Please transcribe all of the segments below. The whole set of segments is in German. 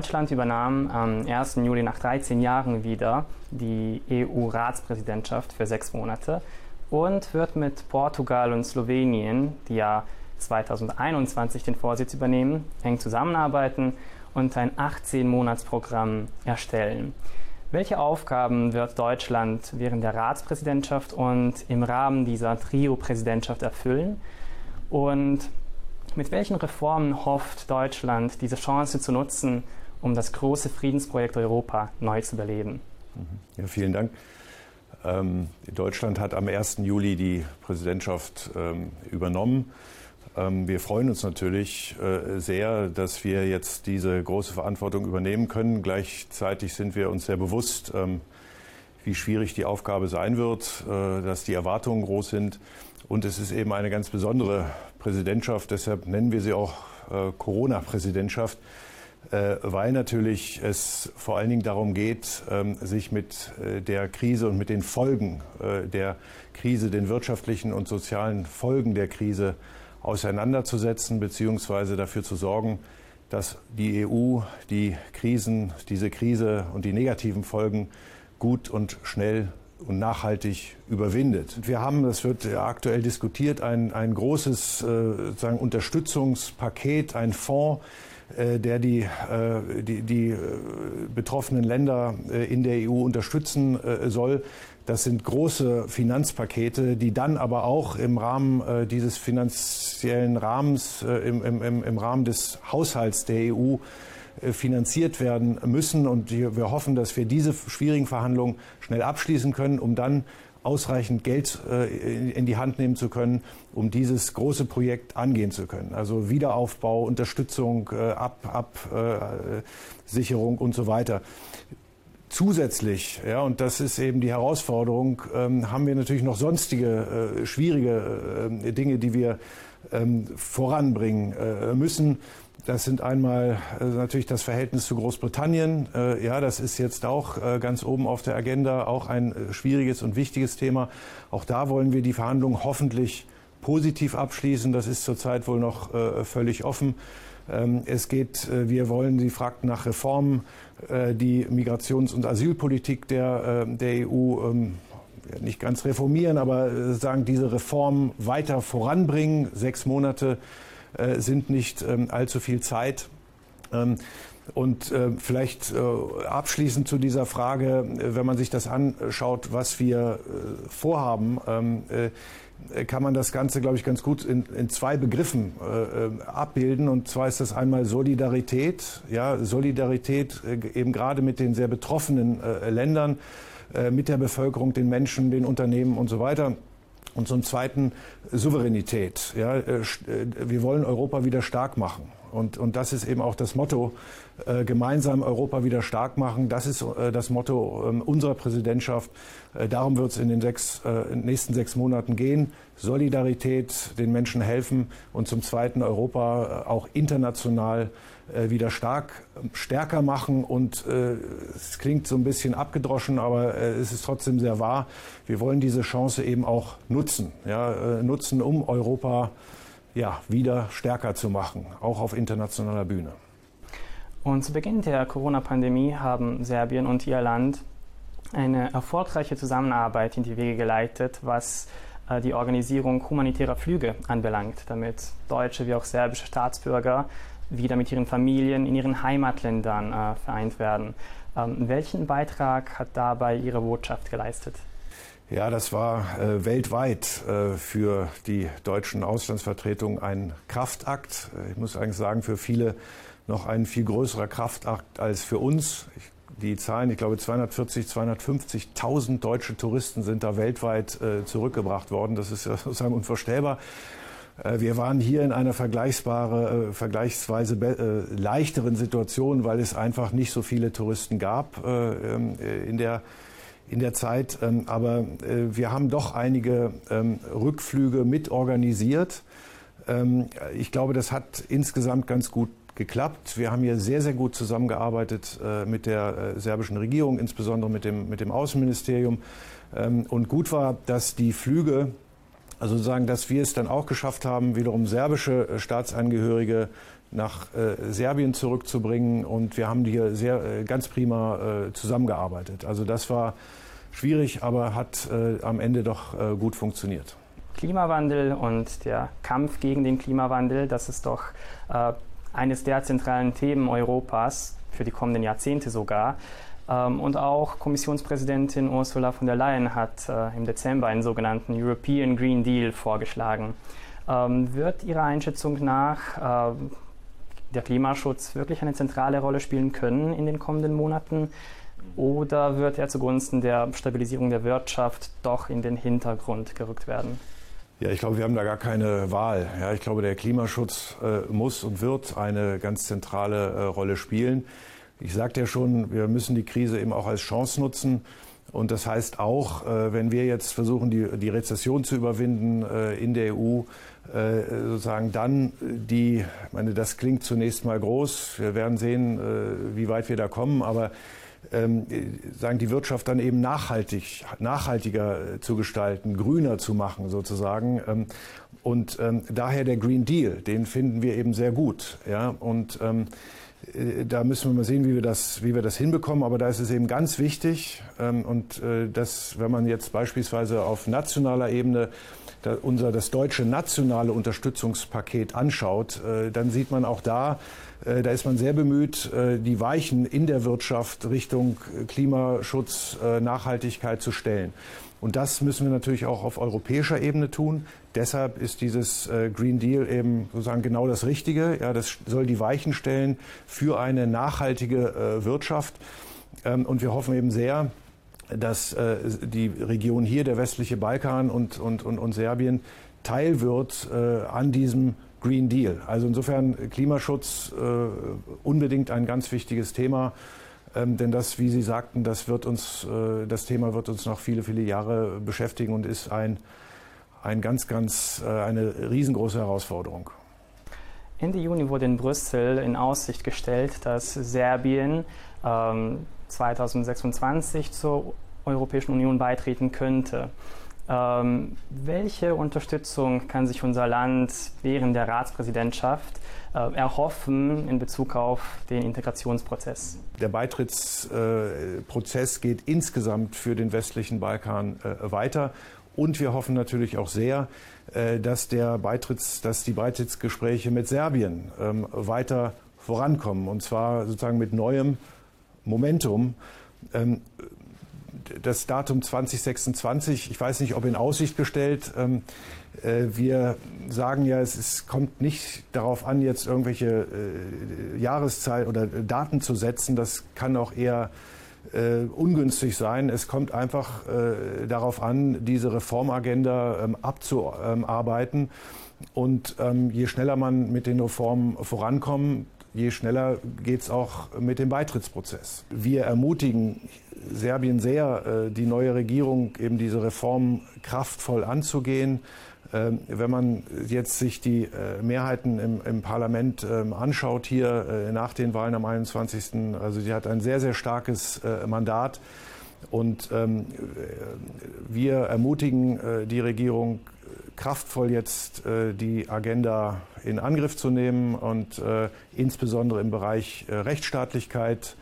Deutschland übernahm am 1. Juli nach 13 Jahren wieder die EU-Ratspräsidentschaft für sechs Monate und wird mit Portugal und Slowenien, die ja 2021 den Vorsitz übernehmen, eng zusammenarbeiten und ein 18-Monats-Programm erstellen. Welche Aufgaben wird Deutschland während der Ratspräsidentschaft und im Rahmen dieser Trio-Präsidentschaft erfüllen? Und mit welchen Reformen hofft Deutschland, diese Chance zu nutzen, um das große Friedensprojekt Europa neu zu beleben? Ja, vielen Dank. Ähm, Deutschland hat am 1. Juli die Präsidentschaft ähm, übernommen. Ähm, wir freuen uns natürlich äh, sehr, dass wir jetzt diese große Verantwortung übernehmen können. Gleichzeitig sind wir uns sehr bewusst, ähm, wie schwierig die Aufgabe sein wird, äh, dass die Erwartungen groß sind. Und es ist eben eine ganz besondere Präsidentschaft. Deshalb nennen wir sie auch äh, Corona-Präsidentschaft, weil natürlich es vor allen Dingen darum geht, ähm, sich mit der Krise und mit den Folgen der Krise, den wirtschaftlichen und sozialen Folgen der Krise auseinanderzusetzen bzw. dafür zu sorgen, dass die EU die Krisen, diese Krise und die negativen Folgen gut und schnell und nachhaltig überwindet. Wir haben, das wird aktuell diskutiert, ein, ein großes äh, sagen, Unterstützungspaket, ein Fonds, äh, der die, äh, die, die äh, betroffenen Länder äh, in der EU unterstützen äh, soll. Das sind große Finanzpakete, die dann aber auch im Rahmen äh, dieses finanziellen Rahmens, äh, im, im, im Rahmen des Haushalts der EU äh, finanziert werden müssen. Und wir hoffen, dass wir diese schwierigen Verhandlungen schnell abschließen können, um dann ausreichend Geld äh, in die Hand nehmen zu können, um dieses große Projekt angehen zu können. Also Wiederaufbau, Unterstützung, äh, Absicherung und so weiter. Zusätzlich, ja, und das ist eben die Herausforderung, ähm, haben wir natürlich noch sonstige äh, schwierige äh, Dinge, die wir ähm, voranbringen äh, müssen. Das sind einmal äh, natürlich das Verhältnis zu Großbritannien. Äh, ja, das ist jetzt auch äh, ganz oben auf der Agenda, auch ein schwieriges und wichtiges Thema. Auch da wollen wir die Verhandlungen hoffentlich positiv abschließen. Das ist zurzeit wohl noch völlig offen. Ähm, es geht, wir wollen, Sie fragten nach Reformen, die Migrations- und Asylpolitik der, der EU ähm, nicht ganz reformieren, aber sagen, diese Reform weiter voranbringen. Sechs Monate sind nicht ähm, allzu viel Zeit. Ähm, und äh, vielleicht äh, abschließend zu dieser Frage, äh, wenn man sich das anschaut, was wir äh, vorhaben, ähm, äh, kann man das Ganze, glaube ich, ganz gut in, in zwei Begriffen äh, abbilden. Und zwar ist das einmal Solidarität, ja, Solidarität eben gerade mit den sehr betroffenen Ländern, mit der Bevölkerung, den Menschen, den Unternehmen und so weiter. Und zum Zweiten Souveränität. Ja, äh, äh, wir wollen Europa wieder stark machen. Und, und das ist eben auch das Motto, äh, gemeinsam Europa wieder stark machen. Das ist das Motto äh, unserer Präsidentschaft. Darum wird es in den sechs, nächsten sechs Monaten gehen. Solidarität, den Menschen helfen und zum Zweiten Europa auch international wieder stark, stärker machen. Und es klingt so ein bisschen abgedroschen, aber es ist trotzdem sehr wahr. Wir wollen diese Chance eben auch nutzen. Ja, nutzen, um Europa ja, wieder stärker zu machen, auch auf internationaler Bühne. Und zu Beginn der Corona-Pandemie haben Serbien und ihr Land eine erfolgreiche Zusammenarbeit in die Wege geleitet, was äh, die Organisierung humanitärer Flüge anbelangt, damit deutsche wie auch serbische Staatsbürger wieder mit ihren Familien in ihren Heimatländern äh, vereint werden. Ähm, welchen Beitrag hat dabei Ihre Botschaft geleistet? Ja, das war äh, weltweit äh, für die deutschen Auslandsvertretungen ein Kraftakt. Ich muss eigentlich sagen, für viele noch ein viel größerer Kraftakt als für uns. Ich, die Zahlen, ich glaube 240, 250.000 deutsche Touristen sind da weltweit äh, zurückgebracht worden. Das ist ja sozusagen unvorstellbar. Äh, wir waren hier in einer vergleichbare, äh, vergleichsweise äh, leichteren Situation, weil es einfach nicht so viele Touristen gab ähm, in der in der Zeit. Ähm, aber wir haben doch einige ähm, Rückflüge mit organisiert. Ähm, ich glaube, das hat insgesamt ganz gut geklappt. Wir haben hier sehr, sehr gut zusammengearbeitet mit der serbischen Regierung, insbesondere mit dem, mit dem Außenministerium. Und gut war, dass die Flüge, also sozusagen, dass wir es dann auch geschafft haben, wiederum serbische Staatsangehörige nach äh, Serbien zurückzubringen. Und wir haben hier sehr äh, ganz prima äh, zusammengearbeitet. Also das war schwierig, aber hat äh, am Ende doch äh, gut funktioniert. Klimawandel und der Kampf gegen den Klimawandel, das ist doch äh, eines der zentralen Themen Europas für die kommenden Jahrzehnte sogar. Ähm, und auch Kommissionspräsidentin Ursula von der Leyen hat im Dezember einen sogenannten European Green Deal vorgeschlagen. Ähm, wird Ihrer Einschätzung nach der Klimaschutz wirklich eine zentrale Rolle spielen können in den kommenden Monaten? Oder wird er zugunsten der Stabilisierung der Wirtschaft doch in den Hintergrund gerückt werden? Ja, ich glaube, wir haben da gar keine Wahl. Ja, ich glaube, der Klimaschutz äh, muss und wird eine ganz zentrale äh, Rolle spielen. Ich sagte ja schon, wir müssen die Krise eben auch als Chance nutzen. Und das heißt auch, äh, wenn wir jetzt versuchen, die, Rezession zu überwinden äh, in der EU, äh, sozusagen dann die, ich meine, das klingt zunächst mal groß. Wir werden sehen, wie weit wir da kommen, aber ähm, sagen, die Wirtschaft dann eben nachhaltig, nachhaltiger zu gestalten, grüner zu machen sozusagen. Ähm, und ähm, daher der Green Deal, den finden wir eben sehr gut. Ja? Und da müssen wir mal sehen, wie wir das, wie wir das hinbekommen. Aber da ist es eben ganz wichtig, ähm, und äh, dass, wenn man jetzt beispielsweise auf nationaler Ebene unser das deutsche nationale Unterstützungspaket anschaut, äh, dann sieht man auch da, äh, da ist man sehr bemüht, äh, die Weichen in der Wirtschaft Richtung Klimaschutz, Nachhaltigkeit zu stellen. Und das müssen wir natürlich auch auf europäischer Ebene tun. Deshalb ist dieses Green Deal eben sozusagen genau das Richtige. Ja, das soll die Weichen stellen für eine nachhaltige Wirtschaft. Ähm, und wir hoffen eben sehr, dass die Region hier, der westliche Balkan und, und, und, und Serbien, Teil wird an diesem Green Deal. Also insofern Klimaschutz äh, unbedingt ein ganz wichtiges Thema. Ähm, denn das, wie Sie sagten, das wird uns, äh, das Thema wird uns noch viele, viele Jahre beschäftigen und ist ein, ein ganz, ganz, äh, eine riesengroße Herausforderung. Ende Juni wurde in Brüssel in Aussicht gestellt, dass Serbien ähm, 2026 zur Europäischen Union beitreten könnte. Ähm, welche Unterstützung kann sich unser Land während der Ratspräsidentschaft äh, erhoffen in Bezug auf den Integrationsprozess? Der Beitrittsprozess äh, geht insgesamt für den westlichen Balkan äh, weiter. Und wir hoffen natürlich auch sehr, äh, dass, der Beitritts, dass die Beitrittsgespräche mit Serbien ähm, weiter vorankommen. Und zwar sozusagen mit neuem Momentum. Das Datum 2026, ich weiß nicht, ob in Aussicht gestellt. Ähm, äh, wir sagen ja, es ist, kommt nicht darauf an, jetzt irgendwelche äh, Jahreszeit oder Daten zu setzen. Das kann auch eher äh, ungünstig sein. Es kommt einfach äh, darauf an, diese Reformagenda ähm, abzuarbeiten. Und ähm, je schneller man mit den Reformen vorankommt, je schneller geht es auch mit dem Beitrittsprozess. Wir ermutigen Serbien sehr, äh, die neue Regierung eben diese Reformen kraftvoll anzugehen. Ähm, wenn man jetzt sich die äh, Mehrheiten im, im Parlament ähm, anschaut, hier äh, nach den Wahlen am 21., also sie hat ein sehr, sehr starkes Mandat. Und ähm, wir ermutigen die Regierung kraftvoll jetzt die Agenda in Angriff zu nehmen und insbesondere im Bereich Rechtsstaatlichkeit,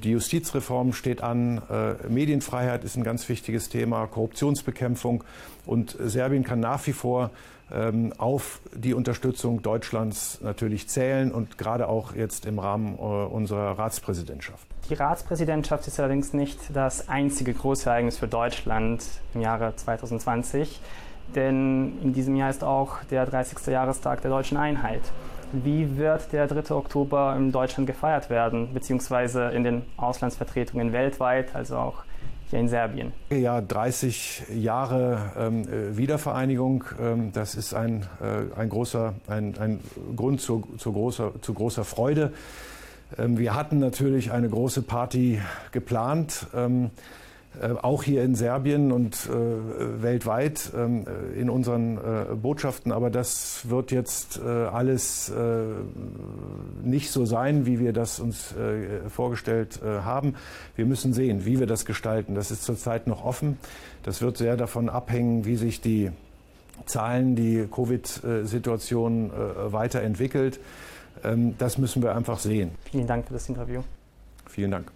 die Justizreform steht an, äh, Medienfreiheit ist ein ganz wichtiges Thema, Korruptionsbekämpfung und Serbien kann nach wie vor ähm, auf die Unterstützung Deutschlands natürlich zählen und gerade auch jetzt im Rahmen äh, unserer Ratspräsidentschaft. Die Ratspräsidentschaft ist allerdings nicht das einzige große Ereignis für Deutschland im Jahre 2020, denn in diesem Jahr ist auch der 30. Jahrestag der deutschen Einheit. Wie wird der 3. Oktober in Deutschland gefeiert werden, beziehungsweise in den Auslandsvertretungen weltweit, also auch hier in Serbien? Ja, 30 Jahre ähm, äh, Wiedervereinigung, ähm, das ist ein, äh, ein, großer, ein, ein Grund zu, zu, großer, zu großer Freude. Ähm, wir hatten natürlich eine große Party geplant. Äh, auch hier in Serbien und äh, weltweit ähm, äh, in unseren Botschaften. Aber das wird jetzt alles nicht so sein, wie wir das uns vorgestellt haben. Wir müssen sehen, wie wir das gestalten. Das ist zurzeit noch offen. Das wird sehr davon abhängen, wie sich die Zahlen, die Covid-Situation weiterentwickelt. Ähm, das müssen wir einfach sehen. Vielen Dank für das Interview. Vielen Dank.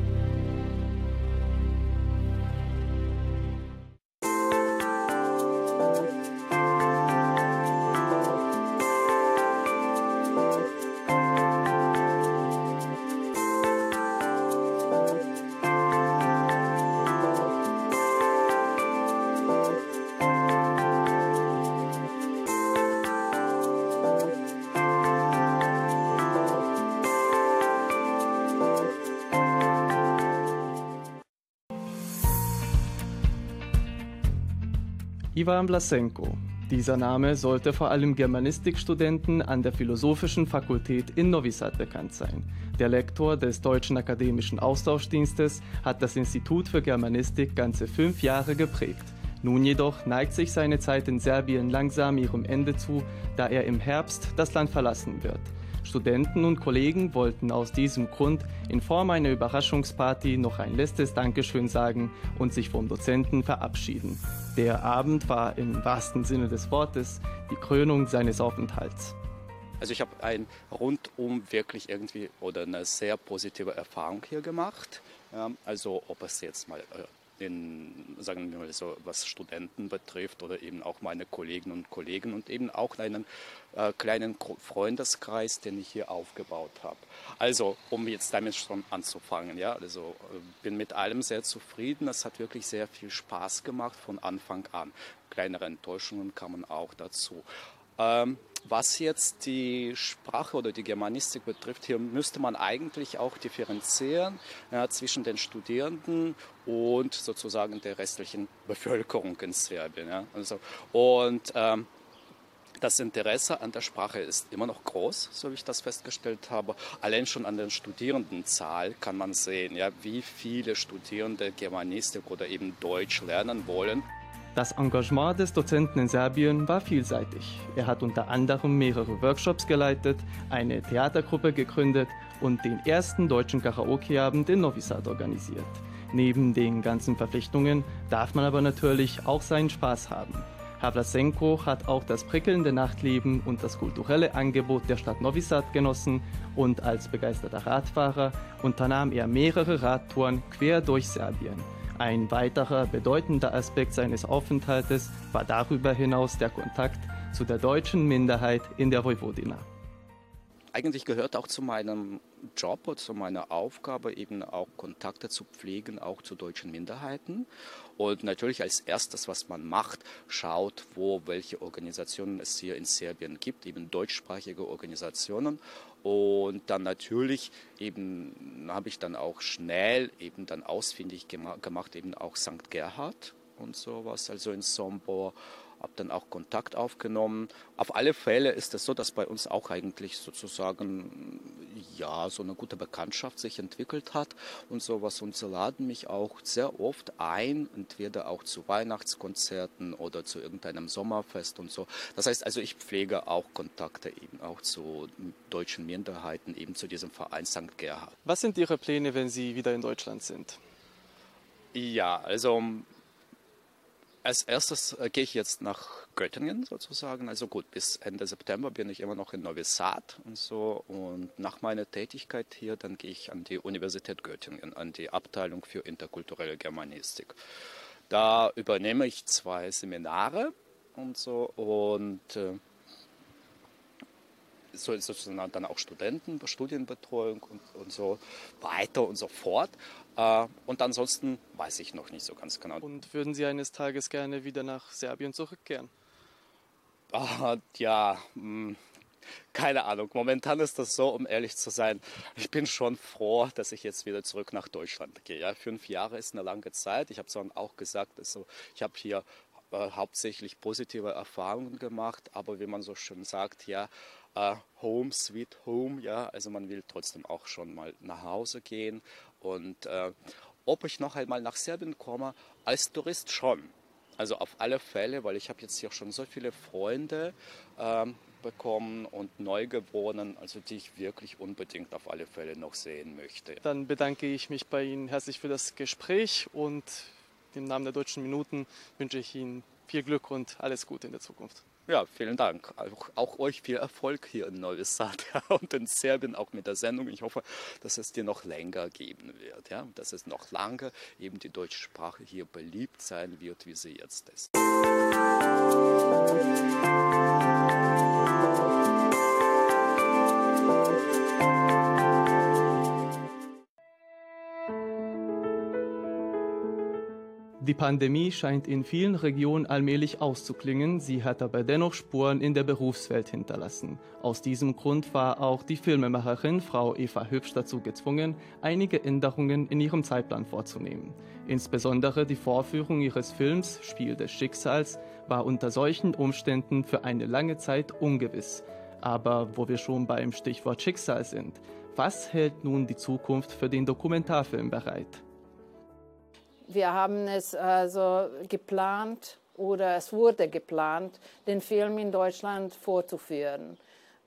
Ivan Blasenko. Dieser Name sollte vor allem Germanistikstudenten an der Philosophischen Fakultät in Novi Sad bekannt sein. Der Lektor des Deutschen Akademischen Austauschdienstes hat das Institut für Germanistik ganze fünf Jahre geprägt. Nun jedoch neigt sich seine Zeit in Serbien langsam ihrem Ende zu, da er im Herbst das Land verlassen wird. Studenten und Kollegen wollten aus diesem Grund in Form einer Überraschungsparty noch ein letztes Dankeschön sagen und sich vom Dozenten verabschieden. Der Abend war im wahrsten Sinne des Wortes die Krönung seines Aufenthalts. Also ich habe ein rundum wirklich irgendwie oder eine sehr positive Erfahrung hier gemacht. also ob es jetzt mal äh, in, sagen wir mal so, was Studenten betrifft oder eben auch meine Kolleginnen und Kollegen und eben auch einen äh, kleinen Freundeskreis, den ich hier aufgebaut habe. Also, um jetzt damit schon anzufangen, ja, also äh, bin mit allem sehr zufrieden. Es hat wirklich sehr viel Spaß gemacht von Anfang an. Kleinere Enttäuschungen kamen auch dazu. Ähm, was jetzt die Sprache oder die Germanistik betrifft, hier müsste man eigentlich auch differenzieren ja, zwischen den Studierenden und sozusagen der restlichen Bevölkerung in Serbien. Ja. Also, und ähm, das Interesse an der Sprache ist immer noch groß, so wie ich das festgestellt habe. Allein schon an der Studierendenzahl kann man sehen, ja, wie viele Studierende Germanistik oder eben Deutsch lernen wollen. Das Engagement des Dozenten in Serbien war vielseitig. Er hat unter anderem mehrere Workshops geleitet, eine Theatergruppe gegründet und den ersten deutschen Karaoke-Abend in Novi Sad organisiert. Neben den ganzen Verpflichtungen darf man aber natürlich auch seinen Spaß haben. Havlasenko hat auch das prickelnde Nachtleben und das kulturelle Angebot der Stadt Novi Sad genossen und als begeisterter Radfahrer unternahm er mehrere Radtouren quer durch Serbien. Ein weiterer bedeutender Aspekt seines Aufenthaltes war darüber hinaus der Kontakt zu der deutschen Minderheit in der Vojvodina. Eigentlich gehört auch zu meinem Job und zu meiner Aufgabe eben auch Kontakte zu pflegen, auch zu deutschen Minderheiten. Und natürlich als erstes, was man macht, schaut, wo welche Organisationen es hier in Serbien gibt, eben deutschsprachige Organisationen und dann natürlich eben habe ich dann auch schnell eben dann ausfindig gemacht, eben auch St. Gerhard und sowas, also in Sombor habe dann auch Kontakt aufgenommen. Auf alle Fälle ist es so, dass bei uns auch eigentlich sozusagen ja so eine gute Bekanntschaft sich entwickelt hat und sowas. Und sie laden mich auch sehr oft ein, entweder auch zu Weihnachtskonzerten oder zu irgendeinem Sommerfest und so. Das heißt also, ich pflege auch Kontakte eben auch zu deutschen Minderheiten, eben zu diesem Verein St. Gerhard. Was sind Ihre Pläne, wenn Sie wieder in Deutschland sind? Ja, also als erstes äh, gehe ich jetzt nach Göttingen sozusagen. Also gut, bis Ende September bin ich immer noch in Novi Sad und so. Und nach meiner Tätigkeit hier, dann gehe ich an die Universität Göttingen, an die Abteilung für interkulturelle Germanistik. Da übernehme ich zwei Seminare und so und äh, so sozusagen dann auch Studenten, Studienbetreuung und, und so weiter und so fort. Äh, und ansonsten weiß ich noch nicht so ganz genau. Und würden Sie eines Tages gerne wieder nach Serbien zurückkehren? Ah, ja, mh, hm, keine Ahnung. Momentan ist das so, um ehrlich zu sein. Ich bin schon froh, dass ich jetzt wieder zurück nach Deutschland gehe. Ja, fünf Jahre ist eine lange Zeit. Ich habe es auch gesagt, also ich habe hier äh, hauptsächlich positive Erfahrungen gemacht, aber wie man so schön sagt, ja, äh, Home, Sweet Home, ja, also man will trotzdem auch schon mal nach Hause gehen und äh, ob ich noch einmal nach Serbien komme, als Tourist schon. Also auf alle Fälle, weil ich habe jetzt hier schon so viele Freunde ähm, bekommen und Neugeborenen, also die ich wirklich unbedingt auf alle Fälle noch sehen möchte. Dann bedanke ich mich bei Ihnen herzlich für das Gespräch und im Namen der Deutschen Minuten wünsche ich Ihnen viel Glück und alles Gute in der Zukunft. Ja, vielen Dank. Auch, auch, euch viel Erfolg hier in Novi Sad und in Serbien auch mit der Sendung. Ich hoffe, dass es dir noch länger geben wird, ja, dass es noch lange eben die deutsche Sprache hier beliebt sein wird, wie sie jetzt ist. Die Pandemie scheint in vielen Regionen allmählich auszuklingen, sie hat aber dennoch Spuren in der Berufswelt hinterlassen. Aus diesem Grund war auch die Filmemacherin Frau Eva Hübsch dazu gezwungen, einige Änderungen in ihrem Zeitplan vorzunehmen. Insbesondere die Vorführung ihres Films Spiel des Schicksals war unter solchen Umständen für eine lange Zeit ungewiss. Aber wo wir schon beim Stichwort Schicksal sind, was hält nun die Zukunft für den Dokumentarfilm bereit? Wir haben es also geplant oder es wurde geplant, den Film in Deutschland vorzuführen.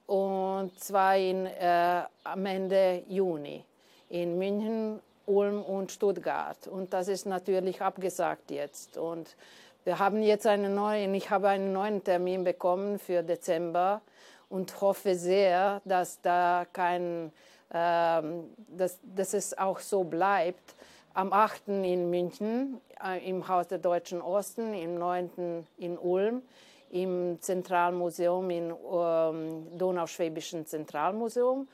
Und zwar in, äh, am Ende Juni in München, Ulm und Stuttgart. Und das ist natürlich abgesagt jetzt. Und wir haben jetzt einen neuen, ich habe einen neuen Termin bekommen für Dezember und hoffe sehr, dass da kein, äh, dass, dass es auch so bleibt am 8. in München äh, im Haus der Deutschen Osten, im 9. in Ulm, im Zentralmuseum, im ähm, Donauschwäbischen Zentralmuseum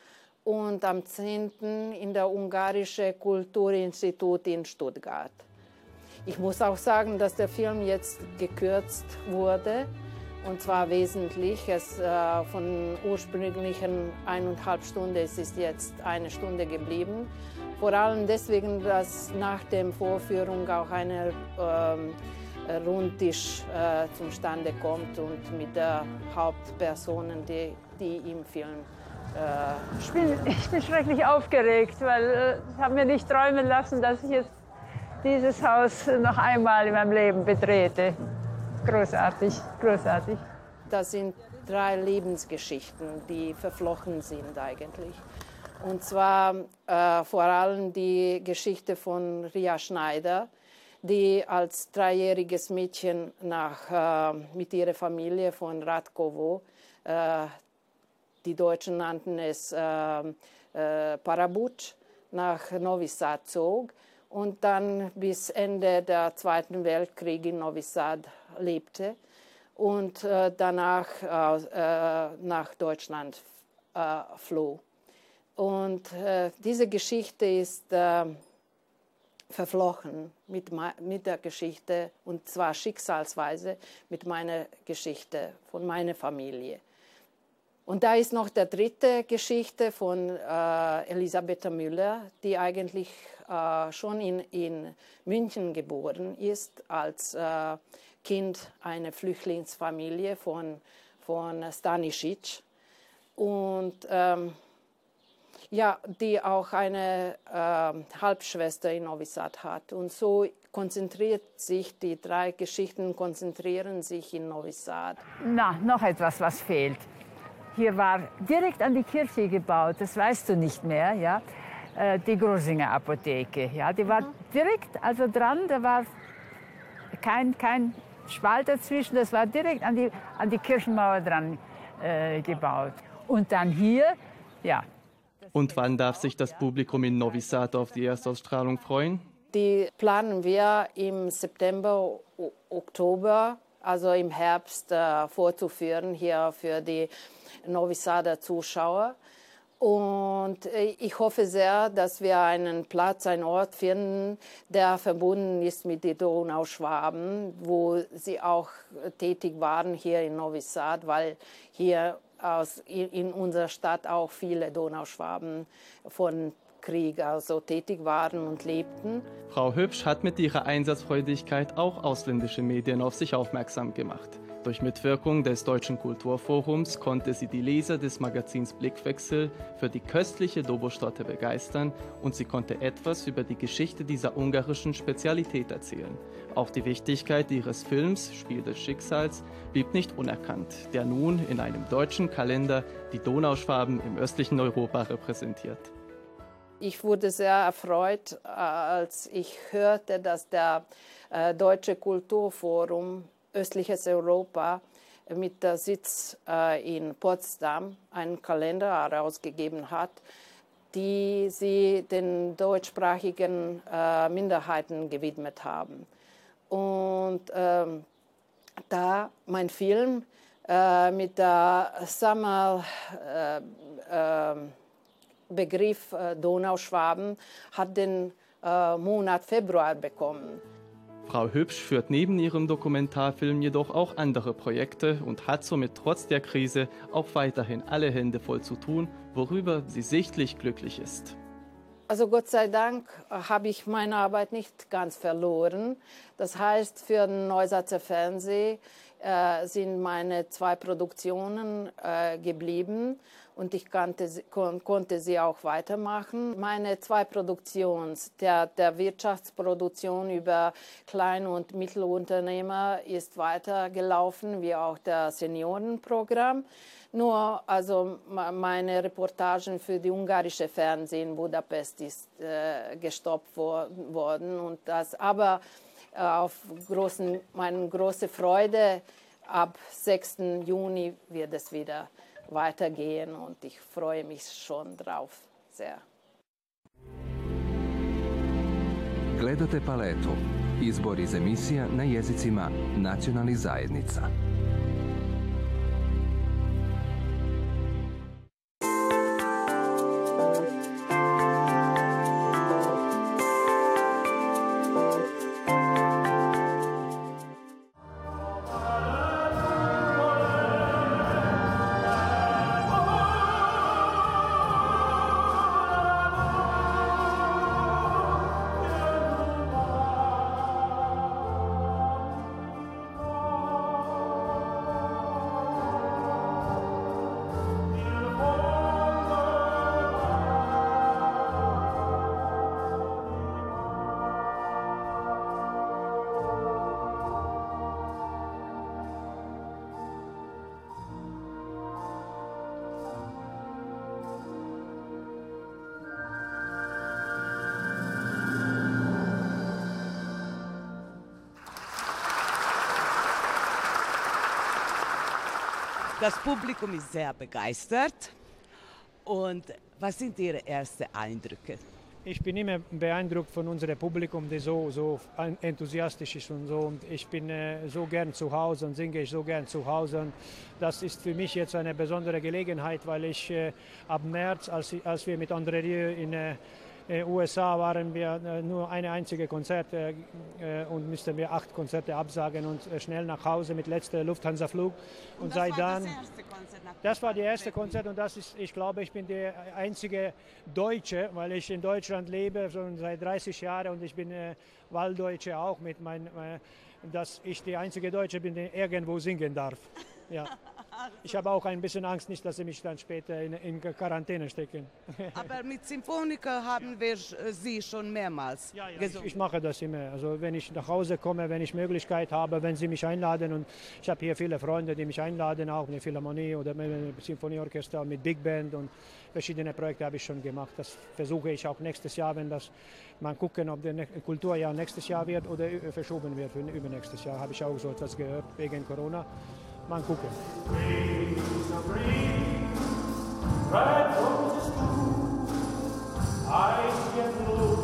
und am 10. in der Ungarische Kulturinstitut in Stuttgart. Ich muss auch sagen, dass der Film jetzt gekürzt wurde und zwar wesentlich. Es, äh, von ursprünglichen eineinhalb Stunden es ist jetzt eine Stunde geblieben. Vor allem deswegen, dass nach der Vorführung auch ein ähm, Rundtisch äh, zustande kommt und mit der Hauptpersonen, die, die im Film äh, ich, bin, ich bin schrecklich aufgeregt, weil äh, ich habe mir nicht träumen lassen, dass ich jetzt dieses Haus noch einmal in meinem Leben betrete. Großartig, großartig. Das sind drei Lebensgeschichten, die verflochten sind eigentlich. Und zwar äh, vor allem die Geschichte von Ria Schneider, die als dreijähriges Mädchen nach, äh, mit ihrer Familie von Radkovo, äh, die Deutschen nannten es äh, äh, Parabuc, nach Novi Sad zog und dann bis Ende der Zweiten Weltkrieg in Novi Sad lebte und äh, danach nach Deutschland floh. Und äh, diese Geschichte ist äh, verflochten mit, mit der Geschichte, und zwar schicksalsweise mit meiner Geschichte von meiner Familie. Und da ist noch der dritte Geschichte von äh, Elisabeth Müller, die eigentlich äh, schon in, in München geboren ist, als äh, Kind einer Flüchtlingsfamilie von, von Stanisic. Und ähm, ja, die auch eine äh, Halbschwester in Novi Sad hat. Und so konzentriert sich, die drei Geschichten konzentrieren sich in Novi Sad. Na, noch etwas, was fehlt. Hier war direkt an die Kirche gebaut, das weißt du nicht mehr, ja, äh, die Grosinger Apotheke. Ja, die war mhm. direkt also dran, da war kein, kein Spalt dazwischen, das war direkt an die, an die Kirchenmauer dran äh, gebaut. Und dann hier, ja, und wann darf sich das Publikum in Novi Sad auf die Erstausstrahlung freuen? Die planen wir im September, Oktober, also im Herbst äh, vorzuführen hier für die Novi Sader Zuschauer. Und äh, ich hoffe sehr, dass wir einen Platz, einen Ort finden, der verbunden ist mit den Donauschwaben, wo sie auch tätig waren hier in Novi Sad, weil hier aus, in unserer Stadt auch viele Donauschwaben von Krieg also tätig waren und lebten. Frau Hübsch hat mit ihrer Einsatzfreudigkeit auch ausländische Medien auf sich aufmerksam gemacht. Durch Mitwirkung des Deutschen Kulturforums konnte sie die Leser des Magazins Blickwechsel für die köstliche Dobostorte begeistern und sie konnte etwas über die Geschichte dieser ungarischen Spezialität erzählen. Auch die Wichtigkeit ihres Films Spiel des Schicksals blieb nicht unerkannt, der nun in einem deutschen Kalender die Donauschwaben im östlichen Europa repräsentiert. ich wurde sehr erfreut, als ich hörte, dass der Deutsche Kulturforum Östliches Europa mit der Sitz in Potsdam einen Kalender herausgegeben hat, die sie den deutschsprachigen Minderheiten gewidmet haben. Und ähm, da mein Film äh, mit der Sammelbegriff äh, äh, Donauschwaben hat den äh, Monat Februar bekommen. Frau Hübsch führt neben ihrem Dokumentarfilm jedoch auch andere Projekte und hat somit trotz der Krise auch weiterhin alle Hände voll zu tun, worüber sie sichtlich glücklich ist. Also Gott sei Dank äh, habe ich meine Arbeit nicht ganz verloren. Das heißt, für den Neusatzer Fernsehen äh, sind meine zwei Produktionen äh, geblieben und ich konnte, kon, konnte sie auch weitermachen. Meine zwei Produktionen, der, der Wirtschaftsproduktion über Klein- und Mittelunternehmer ist weitergelaufen, wie auch der Seniorenprogramm. Nur also meine Reportagen für die ungarische Fernsehen Budapest ist äh, gestoppt wo, worden und das aber auf großen, meine große Freude ab 6. Juni wird es wieder weitergehen und ich freue mich schon drauf sehr. Gledate paletu. Izbor iz emisija na jezicima nacionalnih zajednica. Das Publikum ist sehr begeistert. Und was sind Ihre ersten Eindrücke? Ich bin immer beeindruckt von unserem Publikum, das so, so enthusiastisch ist und so. Und ich bin äh, so gern zu Hause und singe ich so gern zu Hause. Und das ist für mich jetzt eine besondere Gelegenheit, weil ich äh, ab März, als, als wir mit André Rieu in äh, äh, USA waren wir äh, nur eine einzige Konzert äh, und mussten wir acht Konzerte absagen und schnell nach Hause mit letzter Lufthansa-Flug. Und, und seit dann. Das, das war die erste Konzert und das ist, ich glaube, ich bin der einzige Deutsche, weil ich in Deutschland lebe schon seit 30 Jahren und ich bin äh, Walddeutsche auch mit mein, äh, dass ich der einzige Deutsche bin, der irgendwo singen darf. Ja. Ich habe auch ein bisschen Angst, nicht, dass sie mich dann später in, in Quarantäne stecken. Aber mit Symphoniker haben wir äh, Sie schon mehrmals ja, ja. Ich, ich, mache das immer. Also wenn ich nach Hause komme, wenn ich Möglichkeit habe, wenn Sie mich einladen und ich habe hier viele Freunde, die mich einladen, auch mit der Philharmonie oder mit Symphonieorchester, mit Big Band und verschiedene Projekte habe ich schon gemacht. Das versuche ich auch nächstes Jahr, wenn das mal gucken, ob das Kulturjahr nächstes Jahr wird oder verschoben wird für übernächstes Jahr. Habe ich auch so etwas gehört wegen Corona. Man gucken. Red roses i eyes yet blue.